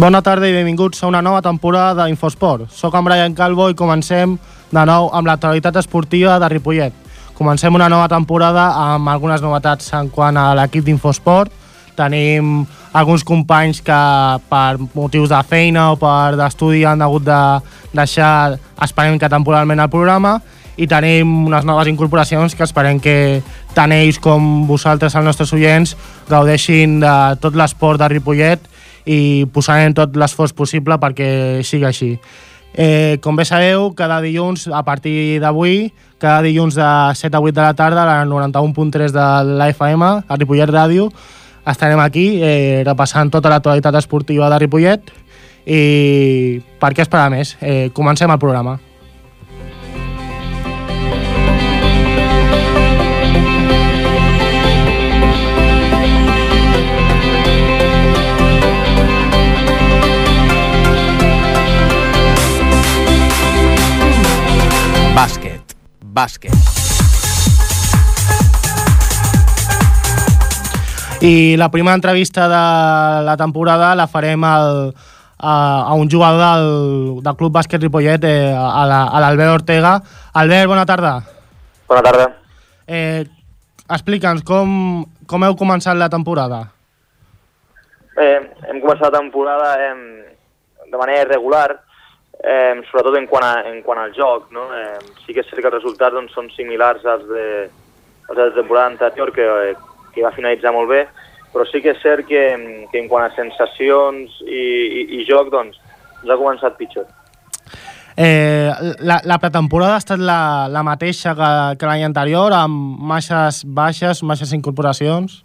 Bona tarda i benvinguts a una nova temporada d'Infosport. Soc en Brian Calvo i comencem de nou amb l'actualitat esportiva de Ripollet. Comencem una nova temporada amb algunes novetats en quant a l'equip d'Infosport. Tenim alguns companys que per motius de feina o per d'estudi han hagut de deixar, esperem que temporalment el programa, i tenim unes noves incorporacions que esperem que tant ells com vosaltres, els nostres oients, gaudeixin de tot l'esport de Ripollet i posarem tot l'esforç possible perquè sigui així. Eh, com bé sabeu, cada dilluns, a partir d'avui, cada dilluns de 7 a 8 de la tarda, a la 91.3 de l'AFM, a Ripollet Ràdio, estarem aquí eh, repassant tota l'actualitat esportiva de Ripollet i per què esperar més? Eh, comencem el programa. Bàsquet. Bàsquet. I la primera entrevista de la temporada la farem al, a, a un jugador del, del Club Bàsquet Ripollet, eh, a la- l'Albert Ortega. Albert, bona tarda. Bona tarda. Eh, Explica'ns com, com heu començat la temporada. Eh, hem començat la temporada eh, de manera irregular, eh, sobretot en quant, a, en quant al joc. No? Eh, sí que és cert que els resultats doncs, són similars als de, als de la temporada anterior, que, eh, que va finalitzar molt bé, però sí que és cert que, que en quant a sensacions i, i, i joc, doncs, ens ha començat pitjor. Eh, la, la pretemporada ha estat la, la mateixa que, que l'any anterior, amb masses baixes, masses incorporacions.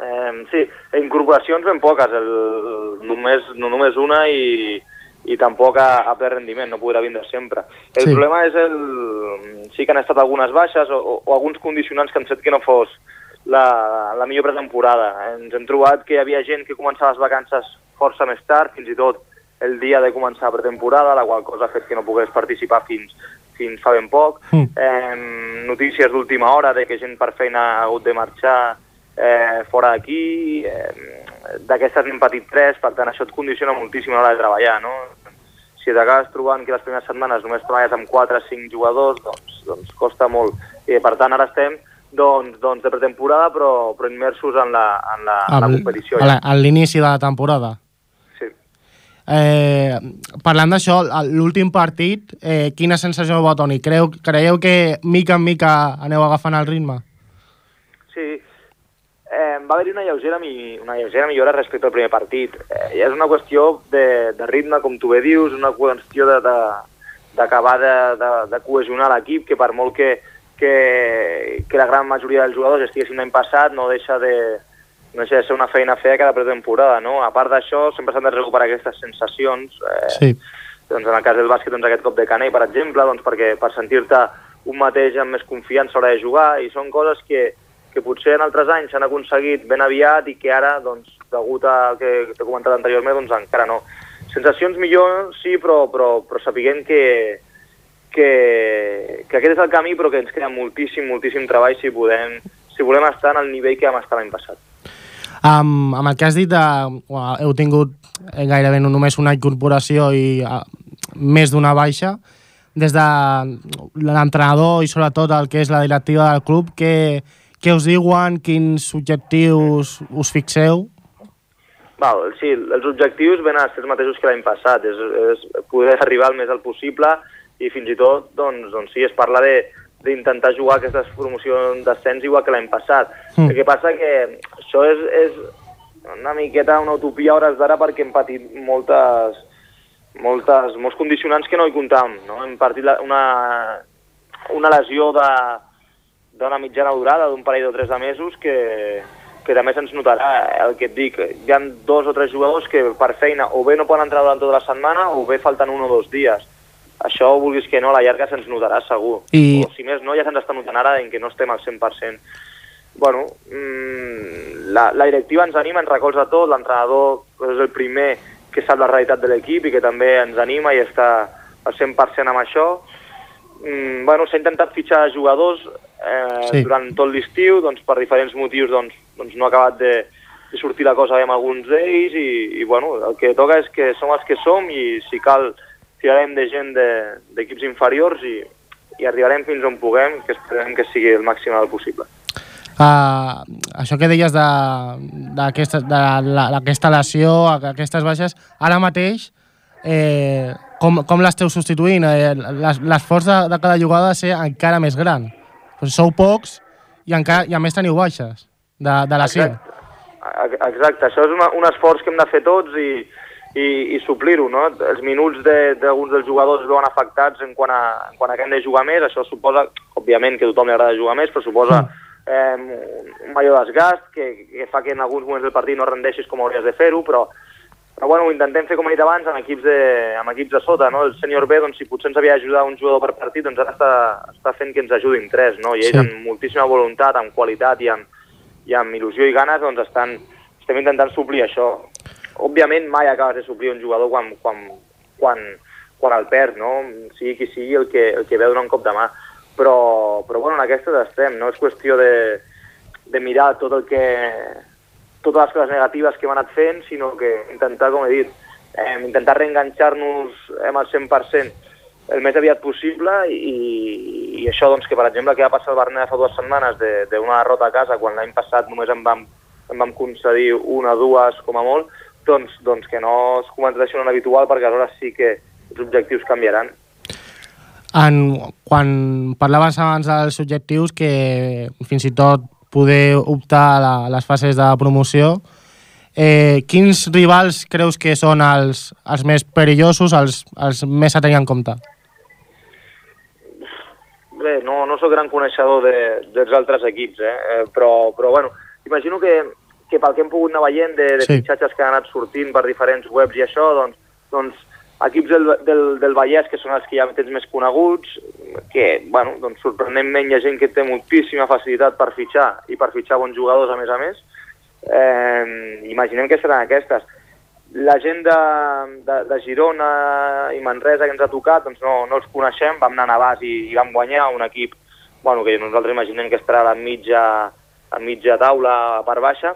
Eh, sí, incorporacions ben poques, el, només, no només una i, i tampoc a, a ple rendiment, no podrà vindre sempre. El Sí. problema és el... Sí que han estat algunes baixes o, o, o alguns condicionants que han fet que no fos la, la millor pretemporada. Ens hem trobat que hi havia gent que començava les vacances força més tard, fins i tot el dia de començar la pretemporada, la qual cosa ha fet que no pogués participar fins, fins fa ben poc. Mm. Eh, notícies d'última hora de que gent per feina ha hagut de marxar eh, fora d'aquí, eh, d'aquestes n'hem patit tres, per tant això et condiciona moltíssim a l'hora de treballar, no? Si t'acabes trobant que les primeres setmanes només treballes amb 4 o 5 jugadors, doncs, doncs costa molt. I per tant ara estem doncs, doncs de pretemporada però, però immersos en la, en la, en la Al- competició. Ja. a l'inici de la temporada. Sí. Eh, parlant d'això, l'últim partit, eh, quina sensació vau tenir? Creu, creieu que mica en mica aneu agafant el ritme? Sí, eh, va haver-hi una, lleugera, una lleugera millora respecte al primer partit. Eh, ja és una qüestió de, de ritme, com tu bé dius, una qüestió de- de- d'acabar de, de, de, de cohesionar l'equip, que per molt que, que, que la gran majoria dels jugadors estiguessin l'any passat, no deixa de, no deixa de ser una feina fea cada pretemporada, no? A part d'això, sempre s'han de recuperar aquestes sensacions. Eh, Sí. doncs en el cas del bàsquet, doncs aquest cop de canell, per exemple, doncs perquè per sentir-te un mateix amb més confiança a l'hora de jugar, i són coses que, que potser en altres anys s'han aconseguit ben aviat i que ara, doncs, degut a que t'he comentat anteriorment, doncs encara no. Sensacions millor, sí, però, però, però sapiguem que, que, que aquest és el camí, però que ens queda moltíssim, moltíssim treball si, podem, si volem estar en el nivell que vam estar l'any passat. Amb, amb el que has dit, de, heu tingut eh, gairebé no només una incorporació i uh, més d'una baixa, des de l'entrenador i sobretot el que és la directiva del club, què, què us diuen, quins objectius us fixeu? Val, sí, els objectius ven a ser els mateixos que l'any passat, és, és poder arribar el més alt possible i fins i tot, doncs, doncs sí, es parla de d'intentar jugar aquestes promocions d'ascens igual que l'any passat. Mm. El que passa que això és, és una miqueta una utopia a hores d'ara perquè hem patit moltes, moltes, molts condicionants que no hi comptàvem. No? Hem patit la, una, una lesió de d'una mitjana durada, d'un parell o tres de mesos, que, que també se'ns notarà, el que et dic. Hi ha dos o tres jugadors que per feina o bé no poden entrar durant tota la setmana o bé falten un o dos dies. Això, vulguis que no, a la llarga se'ns notarà segur. I- O si més no, ja se'ns està notant ara en què no estem al 100%. Bueno, mmm, la, la directiva ens anima, ens recolza tot, l'entrenador és el primer que sap la realitat de l'equip i que també ens anima i està al 100% amb això. Mm, bueno, s'ha intentat fitxar jugadors eh, Sí. durant tot l'estiu, doncs per diferents motius doncs, doncs no ha acabat de, i sortir la cosa bé amb alguns d'ells i, i bueno, el que toca és que som els que som i si cal tirarem de gent d'equips de, inferiors i, i arribarem fins on puguem, que esperem que sigui el màxim del possible. Uh, això que deies d'aquesta de, de lesió, aquestes baixes, ara mateix eh, com, com l'esteu substituint? Eh, L'esforç de, de cada jugada ha de ser encara més gran. Pues sou pocs i, encara, i a més teniu baixes de, de lesió. Exacte. Exacte, això és una, un esforç que hem de fer tots i, i, i suplir-ho, no? Els minuts d'alguns de, dels jugadors veuen afectats en quan, a, en quan a que hem de jugar més, això suposa, òbviament, que a tothom li agrada jugar més, però suposa mm. eh, un major desgast que, que fa que en alguns moments del partit no rendeixis com hauries de fer-ho, però, però bueno, ho intentem fer, com he dit abans, amb equips de, amb equips de sota, no? El senyor B, doncs, si potser ens havia ajudat un jugador per partit, doncs ara està, està fent que ens ajudin tres, no? I ells, sí. amb moltíssima voluntat, amb qualitat i amb, i amb il·lusió i ganes, doncs estan, estem intentant suplir això òbviament mai acabes de suplir un jugador quan, quan, quan, quan el perd, no? sigui qui sigui el que, el que ve donar un cop de mà. Però, però bueno, en aquestes estem, no és qüestió de, de mirar tot el que, totes les coses negatives que hem anat fent, sinó que intentar, com he dit, eh, intentar reenganxar-nos amb el 100% el més aviat possible i, i això, doncs, que per exemple, que va passar el Barnet fa dues setmanes d'una de, derrota a casa, quan l'any passat només em vam, em vam concedir una dues com a molt, doncs, doncs que no es converteixi en habitual perquè aleshores sí que els objectius canviaran. En, quan parlaves abans dels objectius que fins i tot poder optar a, a les fases de promoció, eh, quins rivals creus que són els, els més perillosos, els, els més a tenir en compte? Bé, no, no sóc gran coneixedor de, dels altres equips, eh? eh però, però bueno, imagino que, que pel que hem pogut anar veient de, de sí. fitxatges que han anat sortint per diferents webs i això, doncs, doncs equips del, del, del Vallès, que són els que ja tens més coneguts, que, bueno, doncs sorprenentment hi ha gent que té moltíssima facilitat per fitxar i per fitxar bons jugadors a més a més. Eh, imaginem que seran aquestes. La gent de, de, de Girona i Manresa que ens ha tocat, doncs no, no els coneixem, vam anar a Navàs i, i vam guanyar un equip bueno, que nosaltres imaginem que estarà a la mitja, a mitja taula part baixa,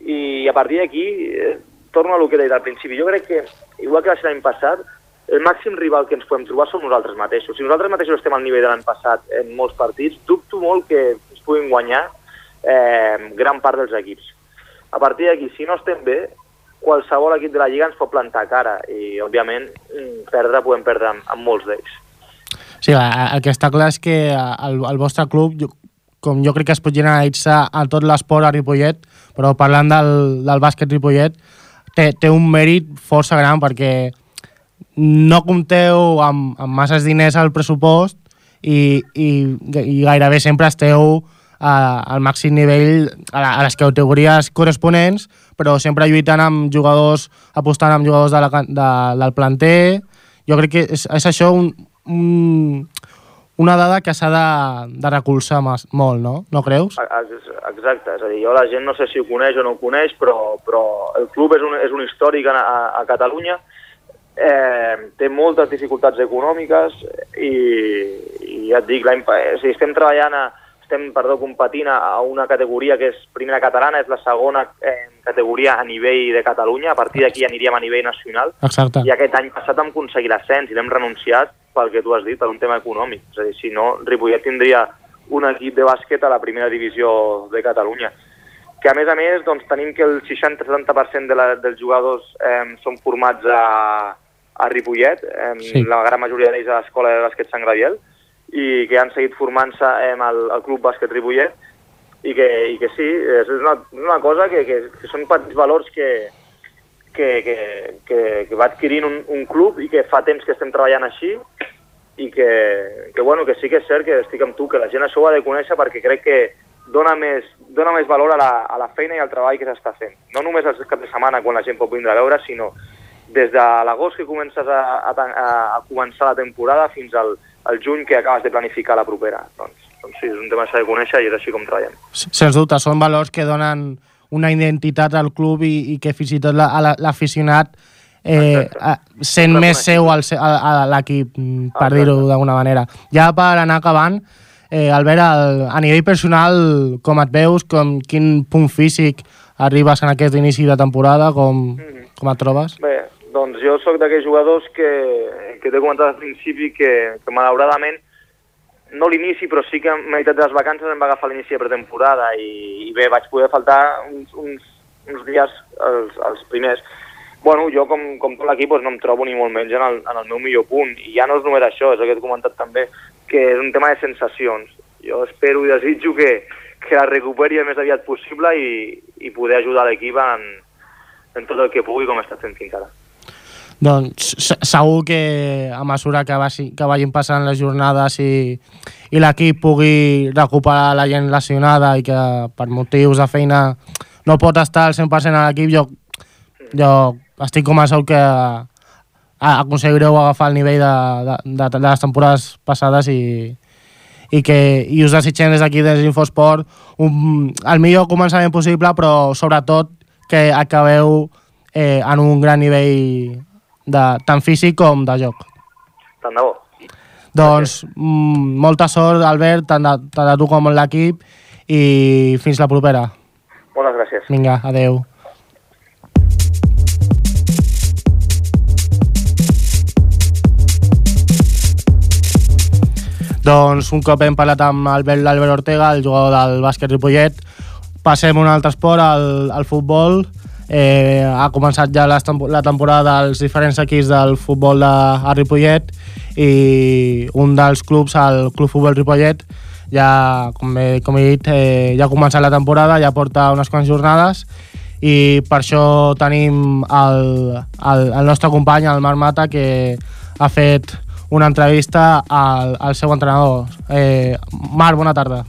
i a partir d'aquí, eh, torno a lo que dit al principi, jo crec que, igual que va ser l'any passat, el màxim rival que ens podem trobar som nosaltres mateixos. Si nosaltres mateixos estem al nivell de l'any passat en molts partits, dubto molt que ens puguin guanyar eh, gran part dels equips. A partir d'aquí, si no estem bé, qualsevol equip de la Lliga ens pot plantar cara i, òbviament, perdre podem perdre amb, amb molts d'ells. Sí, el que està clar és que el, el vostre club, com jo crec que es pot generalitzar a tot l'esport a Ripollet, però parlant del, del bàsquet Ripollet, té, té un mèrit força gran perquè no compteu amb, amb masses diners al pressupost i, i, i gairebé sempre esteu a, al màxim nivell a, a les categories corresponents, però sempre lluitant amb jugadors, apostant amb jugadors de la, de, del planter. Jo crec que és, és això un, un, una dada que s'ha de, de recolzar molt, no? No creus? Exacte, és a dir, jo la gent no sé si ho coneix o no ho coneix, però, però el club és un, és un històric a, a Catalunya, eh, té moltes dificultats econòmiques i, i ja et dic, si estem treballant a, estem perdó, competint a una categoria que és primera catalana, és la segona eh, categoria a nivell de Catalunya, a partir d'aquí aniríem a nivell nacional. Exacte. I aquest any passat vam aconseguir l'ascens i l'hem renunciat pel que tu has dit, per un tema econòmic. És a dir, si no, Ripollet tindria un equip de bàsquet a la primera divisió de Catalunya. Que a més a més doncs, tenim que el 60-70% de la, dels jugadors eh, són formats a, a Ripollet, eh, sí. la gran majoria d'ells a l'Escola de Bàsquet Sant Gabriel, i que han seguit formant-se eh, al, al Club Bàsquet Ripollet, i que, i que sí, és una, una cosa que, que, que són petits valors que, que, que, que, que va adquirint un, un club i que fa temps que estem treballant així i que, que, bueno, que sí que és cert que estic amb tu, que la gent això ho ha de conèixer perquè crec que dona més, dona més valor a la, a la feina i al treball que s'està fent. No només els caps de setmana quan la gent pot vindre a veure, sinó des de l'agost que comences a, a, a, a començar la temporada fins al, al juny que acabes de planificar la propera. Doncs, doncs sí, és un tema que s'ha de conèixer i és així com treballem. Sens dubte, són valors que donen una identitat al club i, i que fins i tot l'aficionat eh, sent més seu al, a, a l'equip, mm, per dir-ho d'alguna manera. Ja per anar acabant, eh, Albert, el, a nivell personal, com et veus, com, quin punt físic arribes en aquest inici de temporada, com, com et trobes? Bé, doncs jo sóc d'aquells jugadors que, que t'he comentat al principi que, que malauradament no l'inici, però sí que a meitat de les vacances em va agafar l'inici de pretemporada i, i bé, vaig poder faltar uns, uns, uns dies els, els primers. Bueno, jo com, com tot l'equip doncs, no em trobo ni molt menys en el, en el meu millor punt i ja no és només això, és el que he comentat també, que és un tema de sensacions. Jo espero i desitjo que, que la recuperi el més aviat possible i, i poder ajudar l'equip en, en tot el que pugui com està fent fins ara. Doncs se- segur que a mesura que, vagi, que vagin passant les jornades i, i l'equip pugui recuperar la gent lesionada i que per motius de feina no pot estar al 100% a l'equip, jo, jo estic convençut que aconseguireu agafar el nivell de, de, de, de les temporades passades i, i que i us desitgem des d'aquí des d'Infosport el millor començament possible però sobretot que acabeu eh, en un gran nivell de, tant físic com de joc. Tant de bo. Doncs mm, molta sort, Albert, tant de, tant de tu com l'equip i fins la propera. Moltes gràcies. Vinga, adeu. Doncs un cop hem parlat amb Albert l'Albert Ortega, el jugador del bàsquet Ripollet, passem a un altre esport, al, al futbol. Eh, ha començat ja la temporada dels diferents equips del futbol de Ripollet i un dels clubs, el Club Futbol Ripollet, ja, com he, com he dit, eh, ja ha començat la temporada, ja porta unes quantes jornades i per això tenim el, el, el nostre company, el Marc Mata, que ha fet una entrevista al, al seu entrenador. Eh, Marc, bona tarda.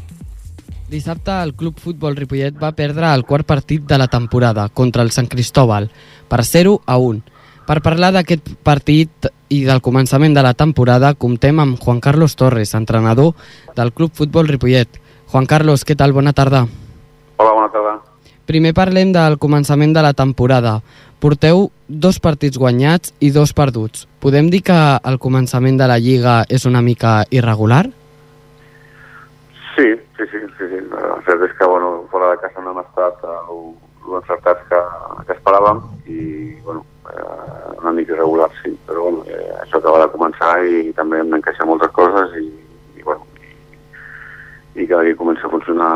Dissabte el Club Futbol Ripollet va perdre el quart partit de la temporada contra el Sant Cristóbal per 0 a 1. Per parlar d'aquest partit i del començament de la temporada comptem amb Juan Carlos Torres, entrenador del Club Futbol Ripollet. Juan Carlos, què tal? Bona tarda. Hola, bona tarda. Primer parlem del començament de la temporada. Porteu dos partits guanyats i dos perduts. Podem dir que el començament de la Lliga és una mica irregular? Sí. El cert és que, bueno, fora de casa no hem estat uh, encertats que, que esperàvem i, bueno, eh, una mica irregular, sí, però, bueno, eh, això acaba de començar i també hem d'encaixar moltes coses i, i bueno, i, i cada dia comença a funcionar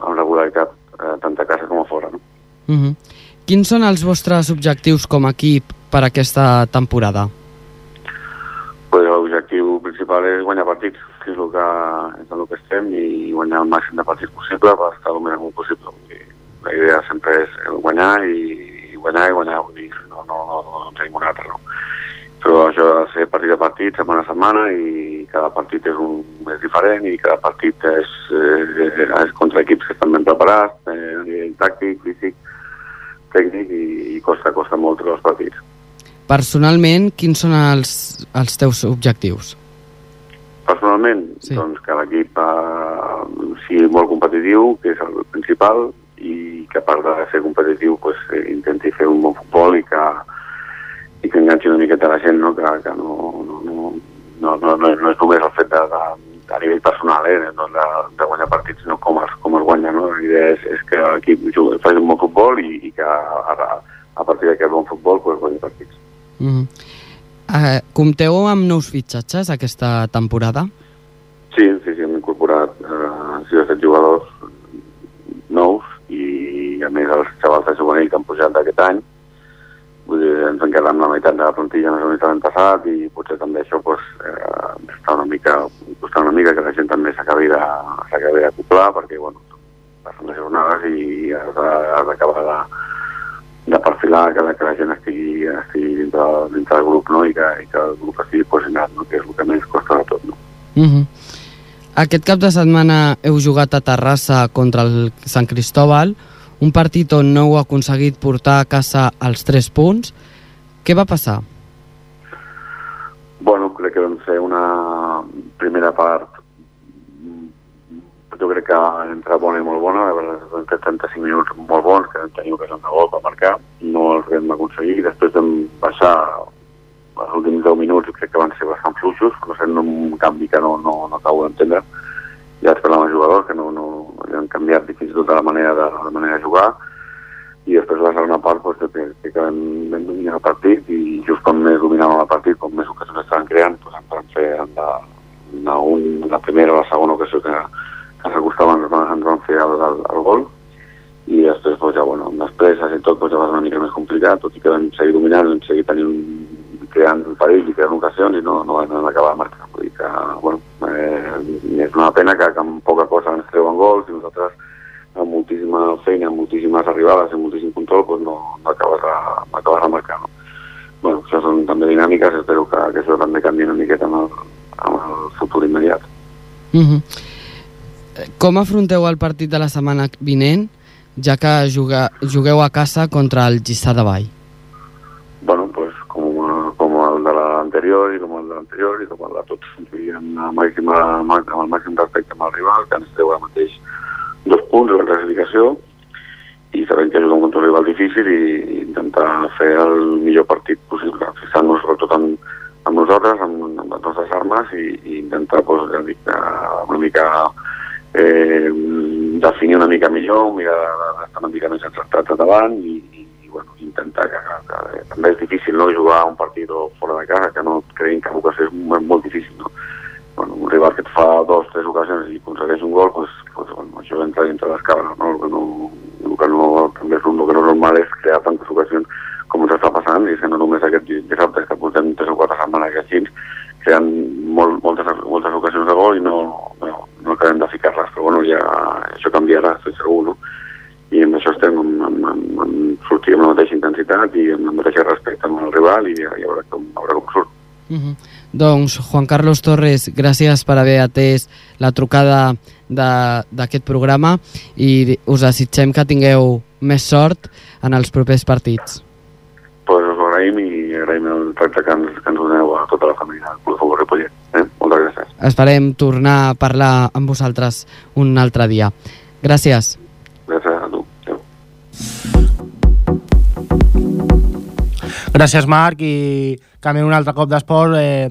amb regularitat eh, tant a casa com a fora, no? Uh -huh. Quins són els vostres objectius com a equip per aquesta temporada? pues l'objectiu principal és guanyar partits, que és el que, és el que estem, i guanyar el màxim de partits possible per estar el més amunt possible. Dir, La idea sempre és guanyar i, i guanyar i guanyar, vull dir, no, no, no, no en tenim una altra, no. Però això ha de ser partit a partit, setmana a setmana, i cada partit és, un, és diferent, i cada partit és, eh, és contra equips que estan ben preparats, eh, tàctic, físic, tècnic, i, i costa, costa molt els partits. Personalment, quins són els, els teus objectius? Personalment, Sí. doncs que l'equip eh, sigui molt competitiu, que és el principal, i que a part de ser competitiu pues, eh, intenti fer un bon futbol i que, i que enganxi una miqueta la gent, no? que, que no, no, no, no, no, no, no és només el fet de, de, a nivell personal eh, no de, de guanyar partits, sinó com es, com es guanya. No? La idea és, és que l'equip jugui- faci un bon futbol i, i que a, a, a partir d'aquest bon futbol pues, guanyi partits. Uh -huh. uh, compteu amb nous fitxatges aquesta temporada? Sí, sí, sí, hem incorporat eh, 6 o 7 jugadors nous i a més els xavals de juvenil que han pujat d'aquest any. Vull dir, ens hem quedat amb la meitat de la plantilla més o menys l'any passat i potser també això pues, eh, està una mica, costa una mica que la gent també s'acabi de, s'acabi d'acoplar perquè, bueno, passen les jornades i has de- has d'acabar de, de perfilar que la, que la gent estigui, estigui dintre, dintre del grup no? I, que, i que el grup estigui cohesionat, no? que és el que més costa de tot. No? Uh -huh. Aquest cap de setmana heu jugat a Terrassa contra el Sant Cristóbal, un partit on no heu aconseguit portar a casa els 3 punts. Què va passar? Bueno, crec que vam fer una primera part jo crec que entre bona i molt bona, vam fer 35 minuts molt bons, que vam tenir ocasió de gol per marcar, no els vam aconseguir, després vam baixar els últims 10 minuts crec que van ser bastant fluixos, no sé, un canvi que no, no, no acabo d'entendre, ja amb els jugadors que no, no, no han canviat fins i tot la manera de, la manera de jugar, i després la segona part pues, que, que quedem ben dominant el partit i just com més dominàvem el partit, com més ocasions estaven creant, pues, ens van fer en la, en la, un, la primera o la segona ocasió que, que s'acostaven ens, van- ens van fer el, el, el gol i després pues, ja, bueno, amb les presses i tot pues, ja va ser una mica més complicat, tot i que vam seguir dominant, vam seguir tenint creant perill i creant ocasions i no, no vam acabar de marcar. Vull dir que, bueno, eh, és una pena que, que amb poca cosa ens treuen gols i nosaltres amb moltíssima feina, amb moltíssimes arribades i amb moltíssim control, pues no, no acabes de, no acabes de marcar. No? Bueno, això són també dinàmiques, espero que, que això també canvi una miqueta amb el, amb el futur immediat. Mhm. Com afronteu el partit de la setmana vinent, ja que jugueu a casa contra el Lliçà de Vall? bueno, pues com, com el de l'anterior i com el de l'anterior i com el de tots. I amb, la màxima, amb el màxim respecte amb el rival, que ens treu ara mateix dos punts de la classificació i sabem que juguem contra un rival difícil i, i intentar fer el millor partit possible, fixant-nos sobretot en, amb nosaltres, amb, amb les nostres armes i, i intentar pues, ja dic, eh, una mica eh, definir una mica millor, mirar d'estar una mica més encertats davant i, i, i bueno, intentar que, que, que, també és difícil no, jugar un partit fora de casa, que ocasió és molt, molt difícil. No? Bueno, un rival que et fa dos, tres ocasions i aconsegueix un gol, pues, pues, bueno, això entra dintre les cabres. No? El que no, el que no, també és el que no és normal és crear tantes ocasions com ens està passant, i és que no només aquest dissabte, és que portem tres o quatre setmanes així, creant molt, moltes, moltes ocasions de gol i no, no, no acabem de ficar-les, però bueno, ja això canviarà, estic segur, no? I amb això estem, amb, amb, amb, amb sortir amb la mateixa intensitat i amb el mateix respecte amb el rival i ja, ja veurà com, veurà com surt. Mhm. Doncs, Juan Carlos Torres, gràcies per haver atès la trucada d'aquest programa i us desitgem que tingueu més sort en els propers partits. Pues us agraïm i agraïm el tracte que ens, que ens doneu a tota la família del Club de Futbol Ripollet. Eh? Moltes gràcies. Esperem tornar a parlar amb vosaltres un altre dia. Gràcies Gràcies, Marc, i canviem un altre cop d'esport. Eh,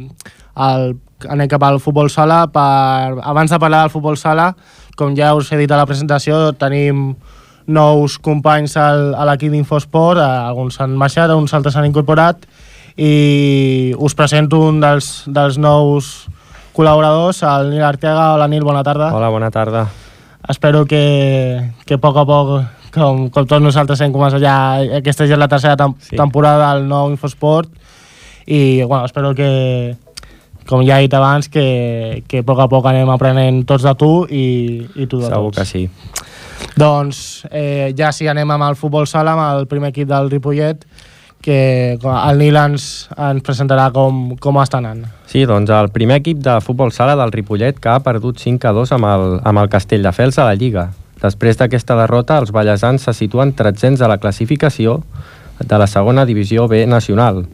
el, anem cap al futbol sala. Per, abans de parlar del futbol sala, com ja us he dit a la presentació, tenim nous companys al, a l'equip d'Infosport, eh, alguns s'han marxat, uns altres s'han incorporat, i us presento un dels, dels nous col·laboradors, el Nil Arteaga. Hola, Nil, bona tarda. Hola, bona tarda. Espero que, que a poc a poc, com, com tots nosaltres hem començat ja, aquesta ja és la tercera tem Sí. temporada del nou Infosport i bueno, espero que, com ja he dit abans, que, que a poc a poc anem aprenent tots de tu i, i tu de Segur tots. que sí. Doncs eh, ja sí, anem amb el futbol sala, amb el primer equip del Ripollet, que el Nil ens, ens presentarà com, com està anant. Sí, doncs el primer equip de futbol sala del Ripollet que ha perdut 5 a 2 amb el, amb el Castelldefels a la Lliga. Després d'aquesta derrota, els ballesans se situen 300 a la classificació de la segona divisió B nacional.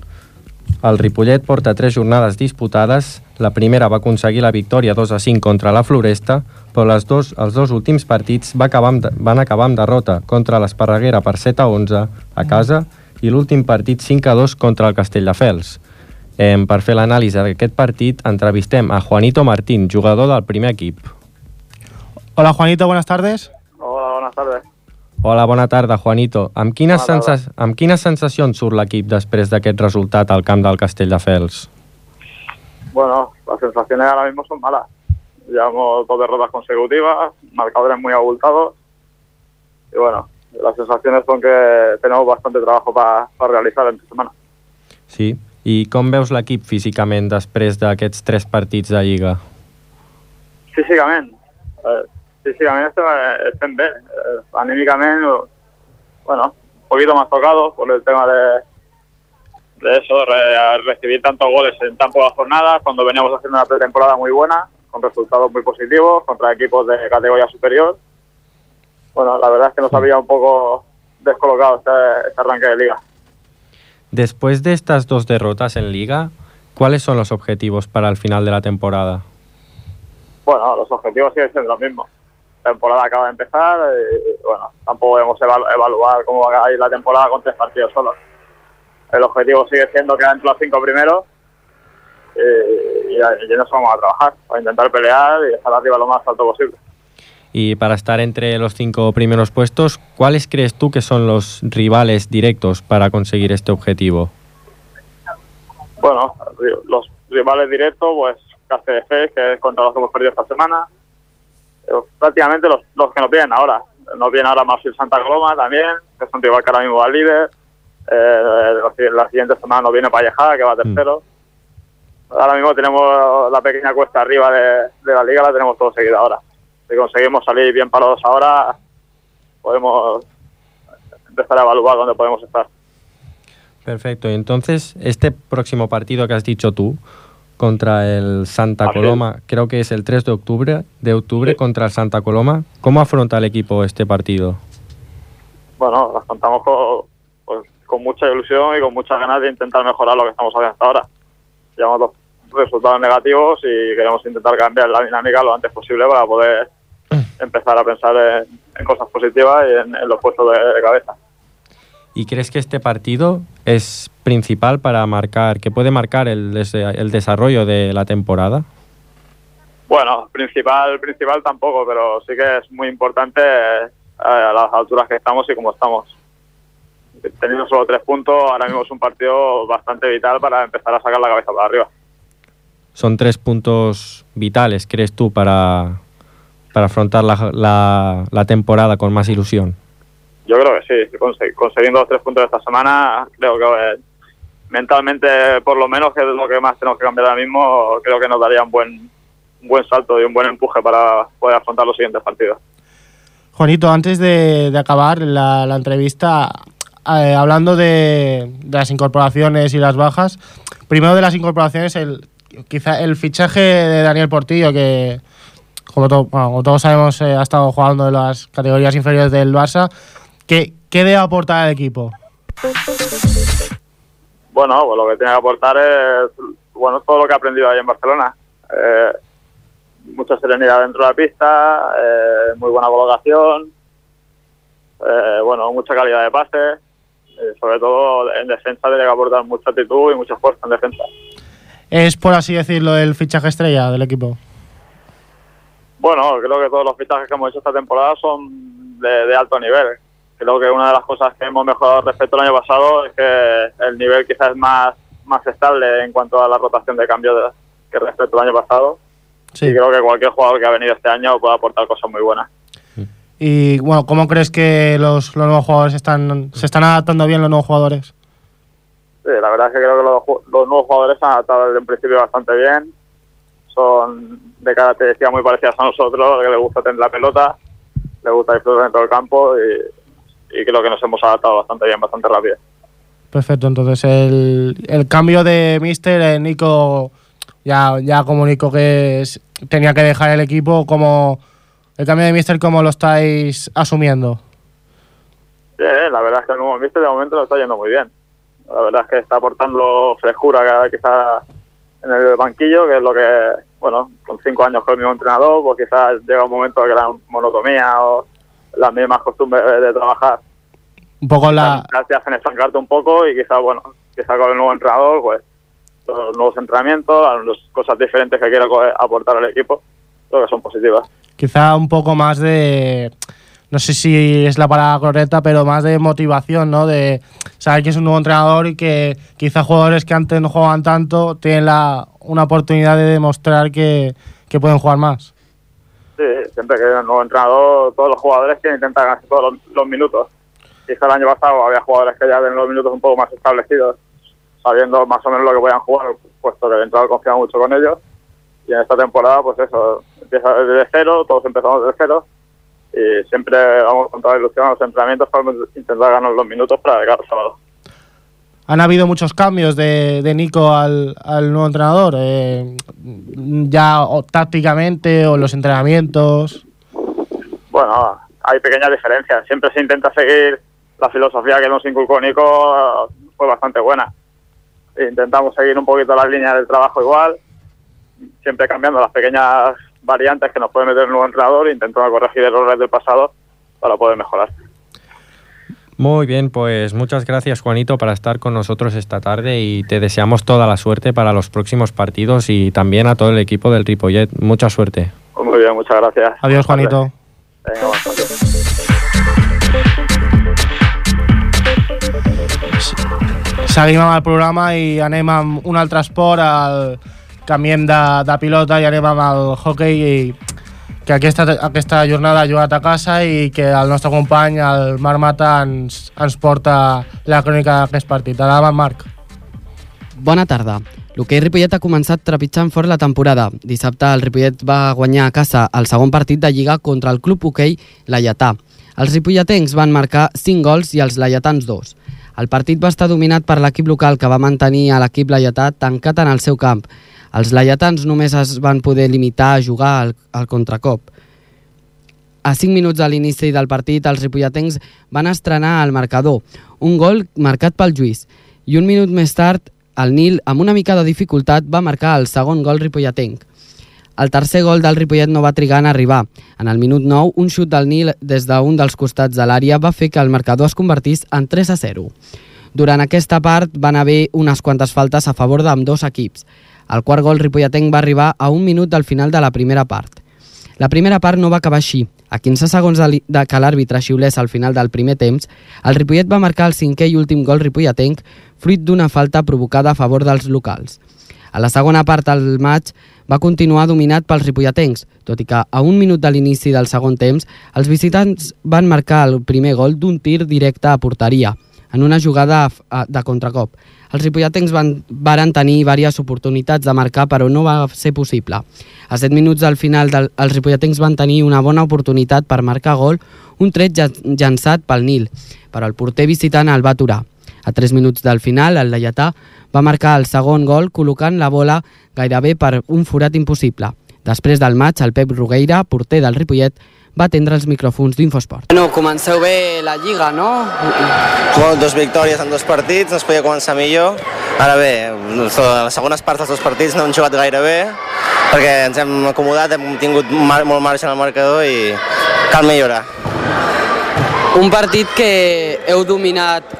El Ripollet porta tres jornades disputades. La primera va aconseguir la victòria 2 a 5 contra la Floresta, però les dos, els dos últims partits va acabar amb, van acabar amb derrota contra l'Esparreguera per 7 a 11 a casa i l'últim partit 5 a 2 contra el Castelldefels. Eh, per fer l'anàlisi d'aquest partit, entrevistem a Juanito Martín, jugador del primer equip. Hola Juanito, buenas tardes. Buenas tardes. Hola, bona tarda, Juanito. Amb quines, sensa amb quines sensacions surt l'equip després d'aquest resultat al camp del Castelldefels? Bueno, las sensaciones ahora mismo son malas. Llevamos dos derrotas consecutivas, marcadores muy abultados. Y bueno, las sensaciones son que tenemos bastante trabajo para realizar en esta semana. Sí. I com veus l'equip físicament després d'aquests tres partits de Lliga? Físicament, eh, físicament estem, estem bé. Eh, anímicament, bueno, un poquito más tocado por el tema de, de eso, de recibir tantos goles en tan pocas jornadas, cuando veníamos haciendo una pretemporada muy buena, con resultados muy positivos, contra equipos de categoría superior. Bueno, la verdad es que nos había un poco descolocado este, este arranque de liga. Después de estas dos derrotas en Liga, ¿cuáles son los objetivos para el final de la temporada? Bueno, los objetivos siguen siendo los mismos. Temporada acaba de empezar y, bueno, tampoco evalu- evaluar cómo va a ir la temporada con tres partidos solos. El objetivo sigue siendo quedar entre los cinco primeros y, y, y en eso vamos a trabajar, para intentar pelear y estar arriba lo más alto posible. Y para estar entre los cinco primeros puestos, ¿cuáles crees tú que son los rivales directos para conseguir este objetivo? Bueno, los rivales directos, pues KCF, que es contra los que hemos perdido esta semana. Eh, prácticamente los, los que nos vienen ahora. Nos viene ahora Marfil Santa Coloma también, que es un rival que ahora mismo va al líder. Eh, la, siguiente semana nos viene Pallejada, que va tercero. Ahora mismo tenemos la pequeña cuesta arriba de, de la liga, la tenemos todo seguida ahora. Si conseguimos salir bien parados ahora, podemos empezar a evaluar dónde podemos estar. Perfecto. Y entonces, este próximo partido que has dicho tú contra el Santa es. Coloma, creo que es el 3 de octubre, de octubre Sí. contra el Santa Coloma. ¿Cómo afronta el equipo este partido? bueno, las contamos con, pues, con mucha ilusión y con muchas ganas de intentar mejorar lo que estamos haciendo hasta ahora. Llevamos dos resultados negativos y queremos intentar cambiar la dinámica lo antes posible para poder empezar a pensar en, en cosas positivas y en, en los puestos de, de cabeza. ¿Y crees que este partido es principal para marcar, que puede marcar el, el desarrollo de la temporada? Bueno, principal, principal tampoco, pero sí que es muy importante eh, a las alturas que estamos y como estamos. Teniendo solo tres puntos, ahora mismo es un partido bastante vital para empezar a sacar la cabeza para arriba. Son tres puntos vitales, crees tú, para, para afrontar la, la- la temporada con más ilusión. Yo creo que sí, consiguiendo los tres puntos de esta semana, creo que eh, mentalmente, por lo menos, que es lo que más tenemos que cambiar ahora mismo, creo que nos daría un buen, un buen salto y un buen empuje para poder afrontar los siguientes partidos. Juanito, antes de, acabar la, la entrevista, eh, hablando de, de las incorporaciones y las bajas, primero de las incorporaciones, el, quizá el fichaje de Daniel Portillo, que como, to- todos sabemos eh, ha estado jugando en las categorías inferiores del Barça, ¿qué, qué debe aportar al equipo? Bueno, pues lo que tiene que aportar es bueno todo lo que ha aprendido ahí en Barcelona. Eh, mucha serenidad dentro de la pista, eh, muy buena colocación, eh, bueno, mucha calidad de pase, eh, sobre todo en defensa tiene que aportar mucha actitud y mucha fuerza en defensa. Es, por así decirlo, el fichaje estrella del equipo. Bueno, creo que todos los fichajes que hemos hecho esta temporada son de, de alto nivel. Creo que una de las cosas que hemos mejorado respecto al año pasado es que el nivel quizás es más, más estable en cuanto a la rotación de cambio de- que respecto al año pasado. Sí. Y creo que cualquier jugador que ha venido este año puede aportar cosas muy buenas. Y bueno, ¿cómo crees que los, los nuevos jugadores están, se están adaptando bien los nuevos jugadores? Sí, la verdad es que creo que los nuevos jugadores se han adaptado desde un principio bastante bien. Son de características muy parecidas a nosotros, que les gusta tener la pelota, les gusta disfrutar dentro del campo y, y creo que nos hemos adaptado bastante bien, bastante rápido. Perfecto, entonces el, el cambio de Mister, eh, Nico ya, ya comunicó que es- tenía que dejar el equipo. como ¿El cambio de Mister cómo lo estáis asumiendo? Bien, la verdad es que el nuevo mister de momento lo está yendo muy bien. La verdad es que está aportando frescura que quizás en el banquillo, que es lo que, bueno, con cinco años con el mismo entrenador, pues quizás llega un momento que la monotomía o las mismas costumbres de trabajar Un poco la... te hacen estancarte un poco y quizás, bueno, quizás con el nuevo entrenador, pues los nuevos entrenamientos, las cosas diferentes que quiera co- aportar al equipo, creo que son positivas. Quizá un poco más de... No sé si es la palabra correcta, pero más de motivación, ¿no? De saber que es un nuevo entrenador y que quizá jugadores que antes no jugaban tanto tienen la, una oportunidad de demostrar que, que pueden jugar más. Sí, siempre que hay un nuevo entrenador, todos los jugadores quieren intentar ganar todos los, los minutos. Quizá el año pasado había jugadores que ya tienen los minutos un poco más establecidos, sabiendo más o menos lo que podían jugar, puesto que el entrenador confiaba mucho con ellos. Y en esta temporada, pues eso, empieza desde cero, todos empezamos desde cero. Y siempre vamos con toda ilusión a los entrenamientos para intentar ganar los minutos para llegar al sábado. Han habido muchos cambios de, de Nico al, al nuevo entrenador, eh, ya tácticamente o en los entrenamientos. Bueno, hay pequeñas diferencias. Siempre se intenta seguir la filosofía que nos inculcó Nico, fue bastante buena. Intentamos seguir un poquito las líneas del trabajo igual, siempre cambiando las pequeñas variantes que nos puede meter el nuevo entrenador intentando corregir errores del pasado para poder mejorar. Muy bien, pues muchas gracias Juanito para estar con nosotros esta tarde y te deseamos toda la suerte para los próximos partidos y también a todo el equipo del Ripollet. Mucha suerte. Pues muy bien, muchas gracias. Adiós, Juanito. Bon. Seguim amb el programa i anem amb un altre esport, el canviem de, de pilota i anem amb el hockey i que aquesta, aquesta jornada ha jugat a casa i que el nostre company, el Marc Mata, ens, ens porta la crònica d'aquest partit. Endavant, Marc. Bona tarda. L'hoquei Ripollet ha començat trepitjant fort la temporada. Dissabte el Ripollet va guanyar a casa el segon partit de Lliga contra el club hoquei Laietà. Els ripolletens van marcar 5 gols i els laietans 2. El partit va estar dominat per l'equip local que va mantenir a l'equip laietà tancat en el seu camp. Els laietans només es van poder limitar a jugar al, al contracop. A 5 minuts de l'inici del partit, els ripolletens van estrenar el marcador, un gol marcat pel Lluís, i un minut més tard, el Nil, amb una mica de dificultat, va marcar el segon gol ripolletenc. El tercer gol del Ripollet no va trigar en arribar. En el minut 9, un xut del Nil des d'un dels costats de l'àrea va fer que el marcador es convertís en 3 a 0. Durant aquesta part van haver unes quantes faltes a favor d'ambdós equips. El quart gol ripolletenc va arribar a un minut del final de la primera part. La primera part no va acabar així. A 15 segons de, de que l'àrbitre xiulés al final del primer temps, el Ripollet va marcar el cinquè i últim gol ripolletenc fruit d'una falta provocada a favor dels locals. A la segona part del maig va continuar dominat pels ripolletens, tot i que a un minut de l'inici del segon temps els visitants van marcar el primer gol d'un tir directe a porteria, en una jugada de contracop. Els ripolletens van, varen tenir diverses oportunitats de marcar, però no va ser possible. A 7 minuts del final, del, els ripolletens van tenir una bona oportunitat per marcar gol, un tret llan- llançat pel Nil, però el porter visitant el va aturar. A 3 minuts del final, el Lleietà va marcar el segon gol col·locant la bola gairebé per un forat impossible. Després del maig, el Pep Rogueira, porter del Ripollet, va atendre els micròfons d'Infosport. Bueno, comenceu bé la Lliga, no? Bueno, dos victòries en dos partits, no es podia començar millor. Ara bé, les segones parts dels dos partits no hem jugat gaire bé, perquè ens hem acomodat, hem tingut mar molt marge en el marcador i cal millorar. Un partit que heu dominat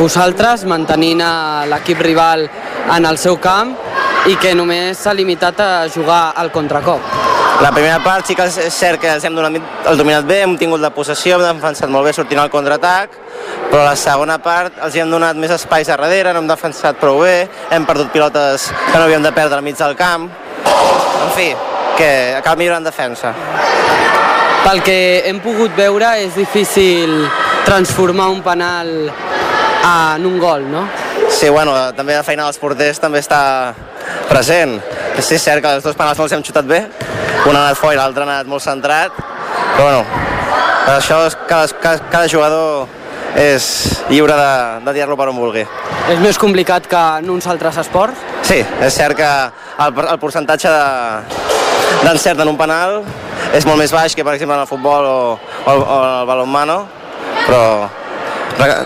vosaltres, mantenint a l'equip rival en el seu camp i que només s'ha limitat a jugar al contracop. La primera part sí que és cert que ens hem donat el dominat bé, hem tingut la possessió, hem defensat molt bé sortint al contraatac, però la segona part els hi hem donat més espais a darrere, no hem defensat prou bé, hem perdut pilotes que no havíem de perdre al mig del camp. En fi, que cal millorar en defensa. Pel que hem pogut veure, és difícil transformar un penal en un gol, no? Sí, bueno, també la feina dels porters també està present. Sí, és cert que els dos penals no els hem xutat bé, un ha anat fora i l'altre ha anat molt centrat, però bueno, això és, cada, cada, cada jugador és lliure de, de tirar-lo per on vulgui. És més complicat que en uns altres esports? Sí, és cert que el, per- el percentatge de- d'encert en un penal és molt més baix que per exemple en el futbol o, o, o en el balonmano, però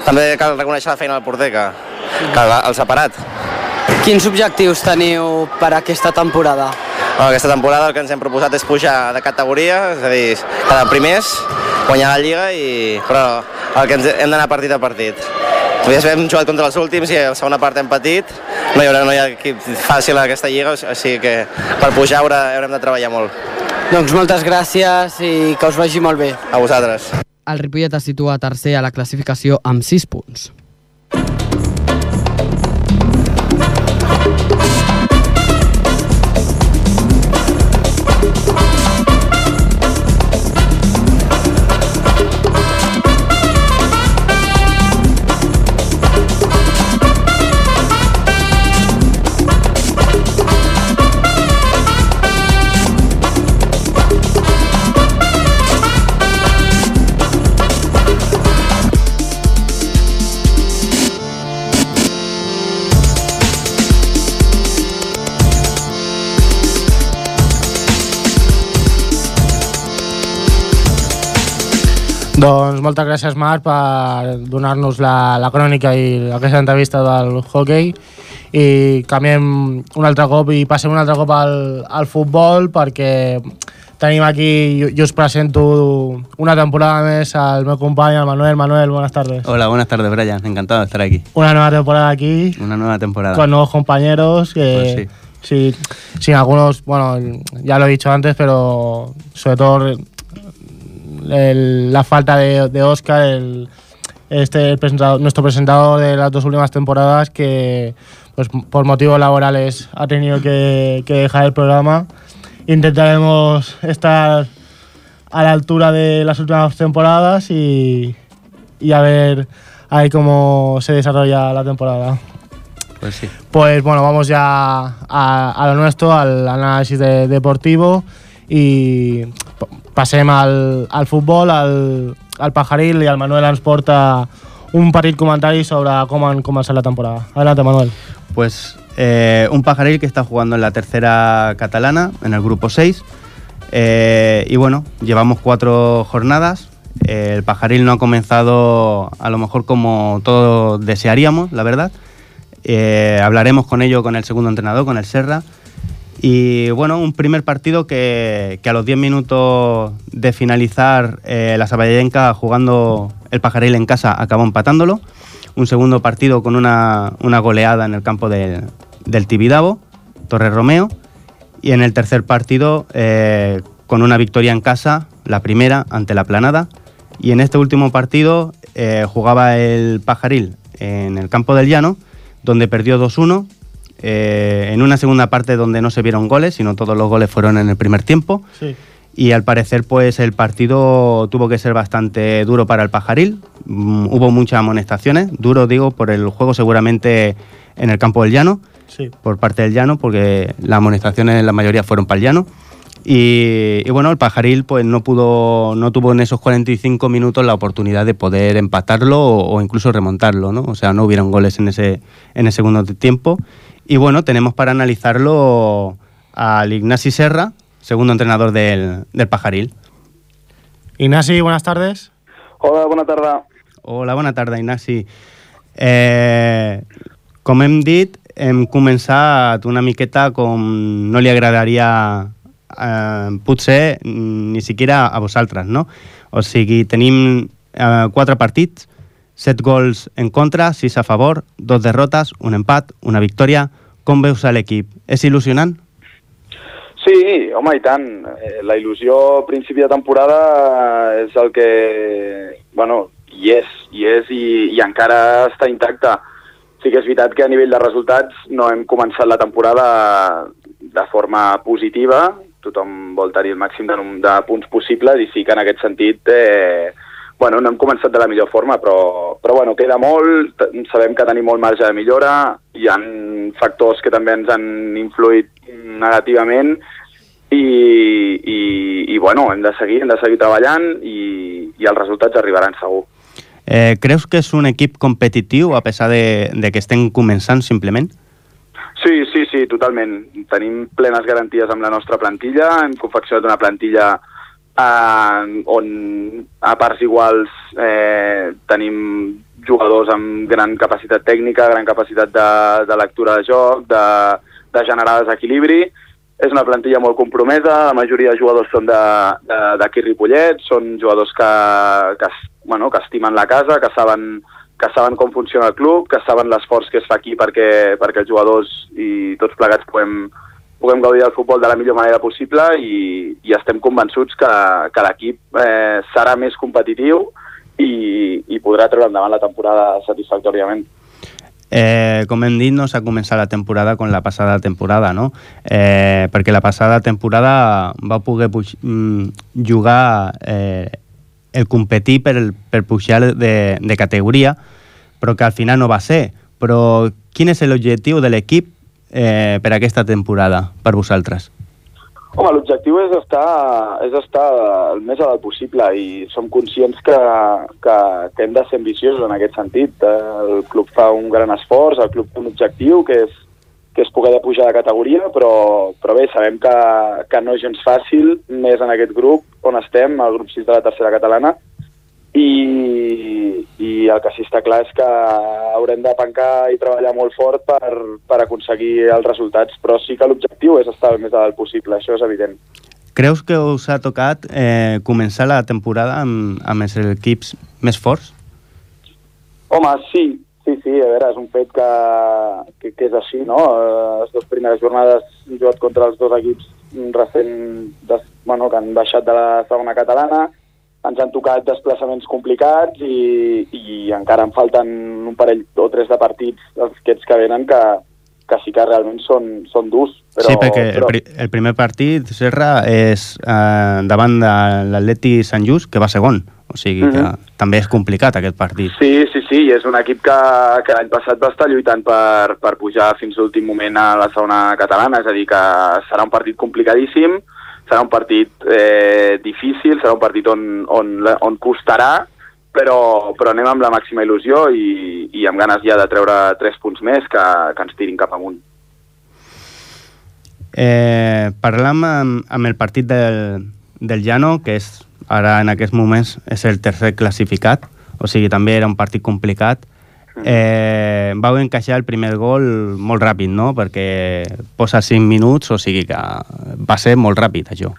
també cal reconèixer la feina del porter que, que els ha parat. Quins objectius teniu per aquesta temporada? Bueno, aquesta temporada el que ens hem proposat és pujar de categoria, és a dir, cada primers, guanyar la Lliga, i... però el que ens hem d'anar partit a partit. Ja hem jugat contra els últims i a la segona part hem patit, no hi haurà, no hi ha equip fàcil a aquesta Lliga, o sigui que per pujar haurà, haurem de treballar molt. Doncs moltes gràcies i que us vagi molt bé. A vosaltres. El Ripollet es situa tercer a la classificació amb 6 punts. Thank Doncs moltes gràcies, Marc, per donar-nos la, la crònica i aquesta entrevista del hockey i canviem un altre cop i passem un altre cop al, al futbol perquè tenim aquí, jo, jo us presento una temporada més al meu company, el Manuel. Manuel, buenas tardes. Hola, buenas tardes, Brian. Encantado de estar aquí. Una nueva temporada aquí Una nueva temporada. con nuevos compañeros que Pues sí, sí, algunos, bueno, ya lo he dicho antes, pero sobre todo el- la falta de, de Oscar, el, este, el presentador- nuestro presentador de las dos últimas temporadas, que pues, por motivos laborales ha tenido que, que dejar el programa. Intentaremos estar a la altura de las últimas temporadas y, y a ver ahí cómo se desarrolla la temporada. Pues sí. Pues bueno, vamos ya a, a lo nuestro, al análisis de- deportivo y passem al, al futbol, al, al Pajaril i el Manuel ens porta un petit comentari sobre com han començat la temporada. Adelante, Manuel. Pues eh, un pajaril que está jugando en la tercera catalana, en el grupo 6. Eh, y bueno, llevamos cuatro jornadas. El pajaril no ha comenzado a lo mejor como todos desearíamos, la verdad. Eh, hablaremos con ello con el segundo entrenador, con el Serra. Y bueno, un primer partido que, a los 10 minutos de finalizar eh, la Saballenca jugando el Pajaril en casa acabó empatándolo. Un segundo partido con una, una goleada en el campo del, del Tibidabo, Torre Romeo. Y en el tercer partido eh, con una victoria en casa, la primera ante la Planada. Y en este último partido eh, jugaba el Pajaril en el campo del Llano, donde perdió 2-1 eh, en una segunda parte donde no se vieron goles, sino todos los goles fueron en el primer tiempo. Sí. Y al parecer, pues el partido tuvo que ser bastante duro para el Pajaril. Mm, hubo muchas amonestaciones. Duro, digo, por el juego seguramente en el campo del llano, Sí. por parte del llano, porque las amonestaciones la mayoría fueron para el llano. Y, y bueno, el Pajaril pues no pudo, no tuvo en esos 45 minutos la oportunidad de poder empatarlo o, o incluso remontarlo, ¿no? O sea, no hubieron goles en ese, en el segundo tiempo. Y bueno, tenemos para analizarlo al Ignasi Serra, segundo entrenador del, del Pajaril. Ignasi, buenas tardes. Hola, bona tarda. Hola, bona tarda, Ignasi. Eh, com hem dit, hem començat una miqueta com no li agradaria eh, potser ni siquiera a vosaltres, no? O sigui, tenim eh, quatre partits, set gols en contra, sis a favor, dos derrotes, un empat, una victòria. Com veus a l'equip? És il·lusionant? Sí, home, i tant. Eh, La il·lusió a principi de temporada eh, és el que... Bueno, hi és, hi és i, i encara està intacta. Sí que és veritat que a nivell de resultats no hem començat la temporada de forma positiva, tothom vol tenir el màxim de, de punts possibles i sí que en aquest sentit eh, bueno, no hem començat de la millor forma, però, però bueno, queda molt, sabem que tenim molt marge de millora, hi han factors que també ens han influït negativament i, i, i bueno, hem de seguir, hem de seguir treballant i, i els resultats arribaran segur. Eh, creus que és un equip competitiu a pesar de, de que estem començant simplement? Sí, sí, sí, totalment. Tenim plenes garanties amb la nostra plantilla, hem confeccionat una plantilla eh, on a parts iguals eh, tenim jugadors amb gran capacitat tècnica, gran capacitat de, de lectura de joc, de, de generar desequilibri. És una plantilla molt compromesa, la majoria de jugadors són d'aquí Ripollet, són jugadors que, que, bueno, que estimen la casa, que saben, que saben com funciona el club, que saben l'esforç que es fa aquí perquè, perquè els jugadors i tots plegats puguem, puguem gaudir del futbol de la millor manera possible i, i estem convençuts que, que l'equip eh, serà més competitiu i, i podrà treure endavant la temporada satisfactòriament. Eh, com hem dit, no s'ha començat la temporada com la passada temporada, no? Eh, perquè la passada temporada va poder mm, jugar eh, el competir per, per pujar de, de categoria, però que al final no va ser. Però quin és l'objectiu de l'equip eh, per aquesta temporada, per vosaltres? Home, l'objectiu és estar, és estar el més a possible i som conscients que, que, que hem de ser ambiciosos en aquest sentit. Eh, El club fa un gran esforç, el club té un objectiu que és, que és poder de pujar de categoria, però, però bé, sabem que, que no és gens fàcil, més en aquest grup on estem, el grup 6 de la tercera catalana, i, i el que sí està clar és que haurem de pencar i treballar molt fort per, per aconseguir els resultats, però sí que l'objectiu és estar el més dalt possible, això és evident. Creus que us ha tocat eh, començar la temporada amb, amb els equips més forts? Home, sí, sí, sí, a veure, és un fet que, que, que és així, no? Eh, Les dues primeres jornades hem jugat contra els dos equips recent, des, bueno, que han baixat de la segona catalana, ens han tocat desplaçaments complicats i, i encara en falten un parell o tres de partits aquests que venen que, que sí que realment són, són durs. Però, sí, perquè però... el, pri el primer partit, Serra, és eh, davant de l'Atleti Sant Just, que va segon. O sigui que mm -hmm. també és complicat aquest partit. Sí, sí, sí, és un equip que, que l'any passat va estar lluitant per, per pujar fins l'últim moment a la segona catalana, és a dir, que serà un partit complicadíssim, serà un partit eh, difícil, serà un partit on, on, on costarà, però, però anem amb la màxima il·lusió i, i amb ganes ja de treure tres punts més que, que ens tirin cap amunt. Eh, parlam amb, amb el partit del, del Llano, que és ara en aquests moments és el tercer classificat, o sigui, també era un partit complicat. Eh, vau encaixar el primer gol molt ràpid, no? Perquè posa 5 minuts, o sigui que va ser molt ràpid, això.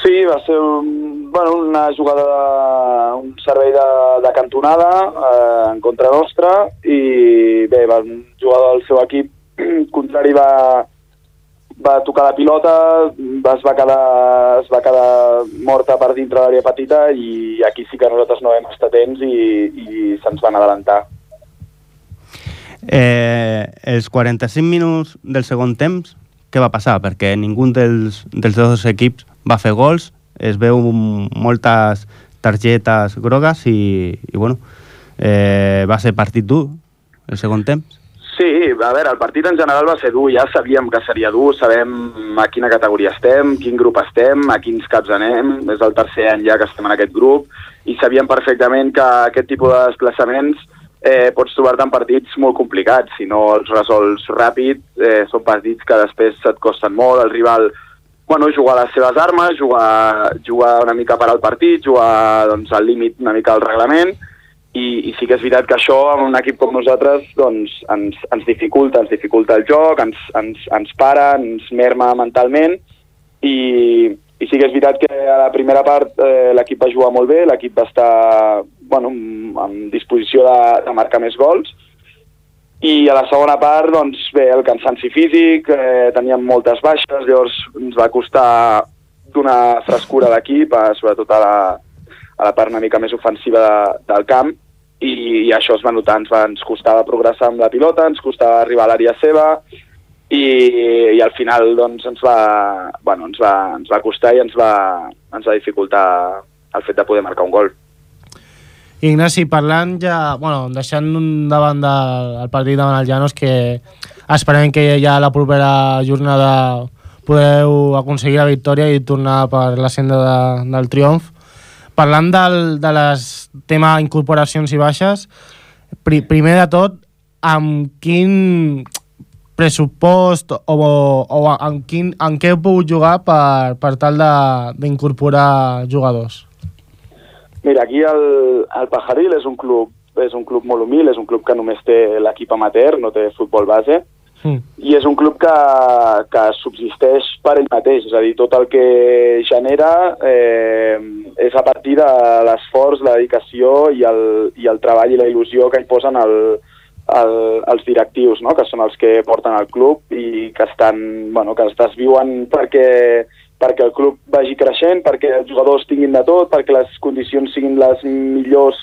Sí, va ser un, bueno, una jugada, de, un servei de, de cantonada eh, en contra nostra i bé, va, un jugador del seu equip contrari va, va tocar la pilota, es va quedar, es va quedar morta per dintre l'àrea petita i aquí sí que nosaltres no vam estar atents i, i se'ns van adelantar. Eh, els 45 minuts del segon temps, què va passar? Perquè ningú dels, dels dos equips va fer gols, es veu moltes targetes grogues i, i bueno, eh, va ser partit dur el segon temps. Sí, a veure, el partit en general va ser dur, ja sabíem que seria dur, sabem a quina categoria estem, quin grup estem, a quins caps anem, és el tercer any ja que estem en aquest grup, i sabíem perfectament que aquest tipus de desplaçaments eh, pots trobar-te en partits molt complicats, si no els resols ràpid, eh, són partits que després et costen molt, el rival bueno, jugar les seves armes, jugar, jugar una mica per al partit, jugar doncs, al límit una mica al reglament, i, i sí que és veritat que això amb un equip com nosaltres doncs, ens, ens dificulta, ens dificulta el joc, ens, ens, ens para, ens merma mentalment. I, i sí que és veritat que a la primera part eh, l'equip va jugar molt bé, l'equip va estar bueno, en disposició de, de marcar més gols. I a la segona part, doncs bé, el cansanci físic, eh, teníem moltes baixes, llavors ens va costar donar frescura a l'equip, sobretot a la, a la part una mica més ofensiva de, del camp i, i això es va notar, ens, va, ens costava progressar amb la pilota, ens costava arribar a l'àrea seva i, i al final doncs, ens, va, bueno, ens, va, ens va costar i ens va, ens va dificultar el fet de poder marcar un gol. Ignasi, parlant ja, bueno, deixant davant del el partit davant el Llanos, que esperem que ja la propera jornada podeu aconseguir la victòria i tornar per la senda de, del triomf parlant del, de les tema incorporacions i baixes, pri, primer de tot, amb quin pressupost o, o, en, quin, en què heu pogut jugar per, per tal d'incorporar jugadors? Mira, aquí el, el Pajaril és un club és un club molt humil, és un club que només té l'equip amateur, no té futbol base, Mm. I és un club que, que subsisteix per ell mateix, és a dir, tot el que genera eh, és a partir de l'esforç, la dedicació i el, i el treball i la il·lusió que hi posen el, el, els directius, no? que són els que porten el club i que estan, bueno, que es desviuen perquè, perquè el club vagi creixent, perquè els jugadors tinguin de tot, perquè les condicions siguin les millors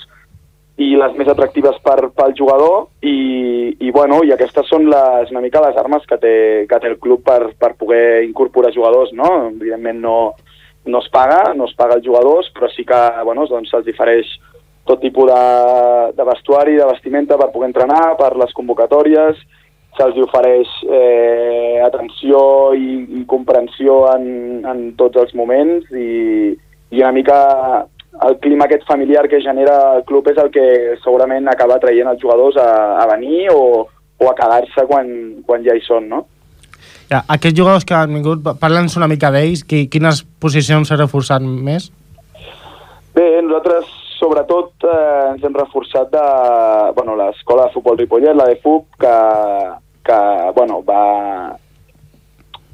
i les més atractives per, pel jugador i, i, bueno, i aquestes són les, una mica les armes que té, que té el club per, per poder incorporar jugadors, no? Evidentment no, no es paga, no es paga els jugadors, però sí que bueno, doncs se'ls difereix tot tipus de, de vestuari, de vestimenta per poder entrenar, per les convocatòries, se'ls ofereix eh, atenció i, i comprensió en, en tots els moments i, i una mica el clima aquest familiar que genera el club és el que segurament acaba traient els jugadors a, a venir o, o a quedar-se quan, quan ja hi són, no? Ja, aquests jugadors que han vingut, parla'ns una mica d'ells, quines posicions s'ha reforçat més? Bé, nosaltres sobretot eh, ens hem reforçat de bueno, l'escola de futbol Ripollet, la de FUP, que, que bueno, va,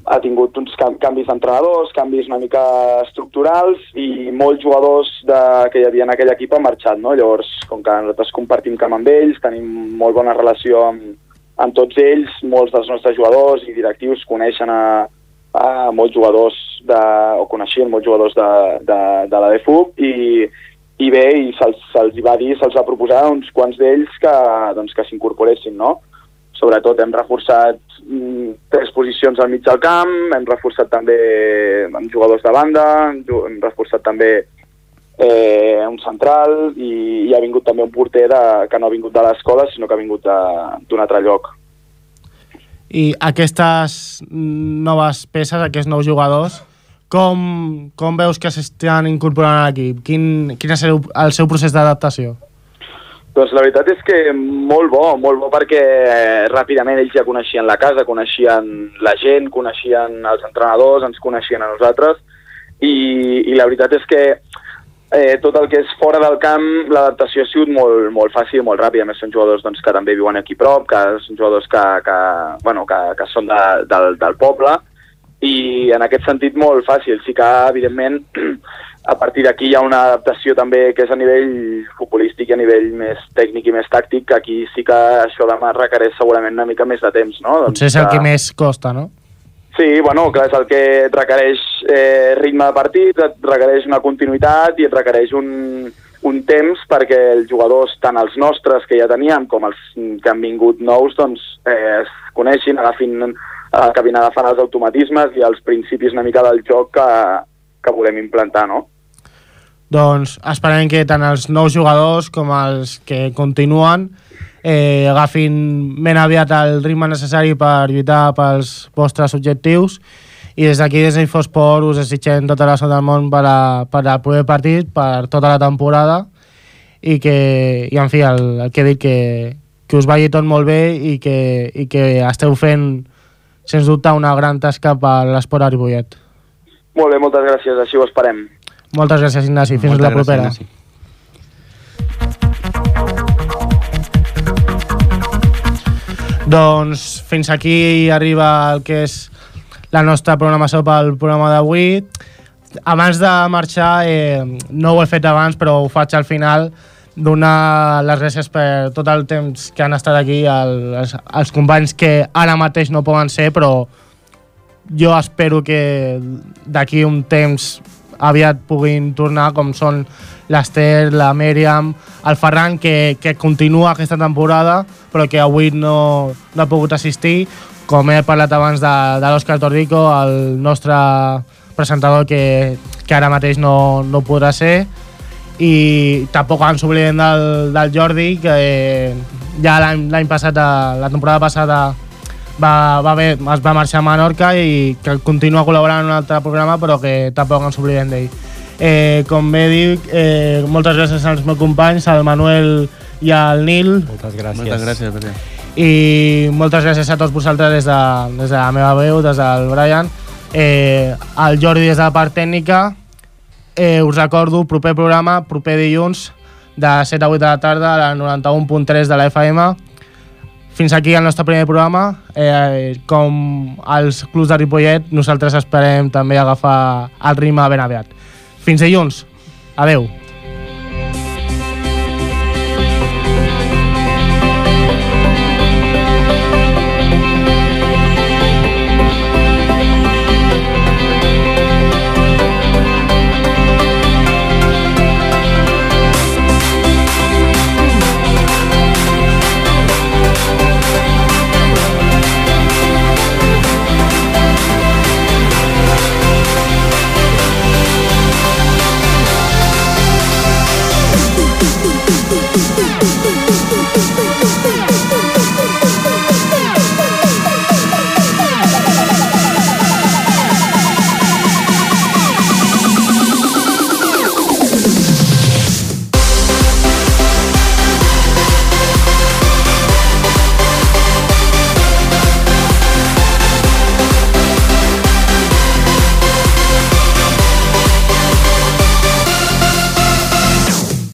ha tingut uns canvis d'entrenadors, canvis una mica estructurals i molts jugadors de, que hi havia en aquell equip han marxat, no? Llavors, com que nosaltres compartim camp amb ells, tenim molt bona relació amb, amb tots ells, molts dels nostres jugadors i directius coneixen a, uh, molts jugadors de, o coneixien molts jugadors de, de, de la DFUB i, i bé, i se'ls se va dir, se'ls va proposar uns quants d'ells que, doncs, que no? Sobretot hem reforçat mm, tres posicions al mig del camp, hem reforçat també amb jugadors de banda, hem reforçat també eh, un central i, i ha vingut també un porter de, que no ha vingut de l'escola, sinó que ha vingut d'un altre lloc. I aquestes noves peces, aquests nous jugadors, com, com veus que s'estan incorporant a l'equip? Quin, quin és el, el seu procés d'adaptació? Doncs la veritat és que molt bo, molt bo perquè eh, ràpidament ells ja coneixien la casa, coneixien la gent, coneixien els entrenadors, ens coneixien a nosaltres i, i la veritat és que eh, tot el que és fora del camp, l'adaptació ha sigut molt, molt fàcil, molt ràpida. A més, són jugadors doncs, que també viuen aquí prop, que són jugadors que, que, bueno, que, que són de, del, del poble, i en aquest sentit molt fàcil. Sí que, evidentment, a partir d'aquí hi ha una adaptació també que és a nivell futbolístic i a nivell més tècnic i més tàctic, que aquí sí que això demà requereix segurament una mica més de temps, no? Doncs Potser és el que més costa, no? Sí, bueno, clar, és el que et requereix eh, ritme de partit, et requereix una continuïtat i et requereix un, un temps perquè els jugadors, tant els nostres que ja teníem com els que han vingut nous, doncs eh, es coneixin, agafin, eh, acabin agafant els automatismes i els principis una mica del joc que, que volem implantar, no? Doncs esperem que tant els nous jugadors com els que continuen eh, agafin ben aviat el ritme necessari per lluitar pels vostres objectius i des d'aquí, des d'Infosport, us desitgem tota la sort del món per, a, per al proper partit, per tota la temporada i que, i en fi, el, el que he dit, que, que us vagi tot molt bé i que, i que esteu fent, sens dubte, una gran tasca per l'esport a Ripollet. Molt bé, moltes gràcies, així ho esperem. Moltes gràcies, Ignasi. Fins moltes la propera. Gràcies, Ignasi. Doncs fins aquí arriba el que és la nostra programació pel programa d'avui. Abans de marxar, eh, no ho he fet abans, però ho faig al final, donar les gràcies per tot el temps que han estat aquí, els, els companys que ara mateix no poden ser, però jo espero que d'aquí un temps aviat puguin tornar, com són l'Ester, la Mèriam, el Ferran, que, que continua aquesta temporada, però que avui no, no ha pogut assistir, com he parlat abans de, de l'Òscar Torrico, el nostre presentador que, que ara mateix no, no podrà ser, i tampoc ens oblidem del, del Jordi, que ja l'any passat, la temporada passada, va, va bé, es va marxar a Menorca i que continua col·laborant en un altre programa, però que tampoc ens oblidem d'ell. Eh, com bé dic, eh, moltes gràcies als meus companys, al Manuel i al Nil. Moltes gràcies. Moltes gràcies, Pere. I moltes gràcies a tots vosaltres des de, des de la meva veu, des del Brian, eh, al Jordi des de la part tècnica. Eh, us recordo, proper programa, proper dilluns, de 7 a 8 de la tarda, a la 91.3 de la FM. Fins aquí el nostre primer programa. Eh, com els clubs de Ripollet, nosaltres esperem també agafar el ritme ben aviat. Fins dilluns. Adeu.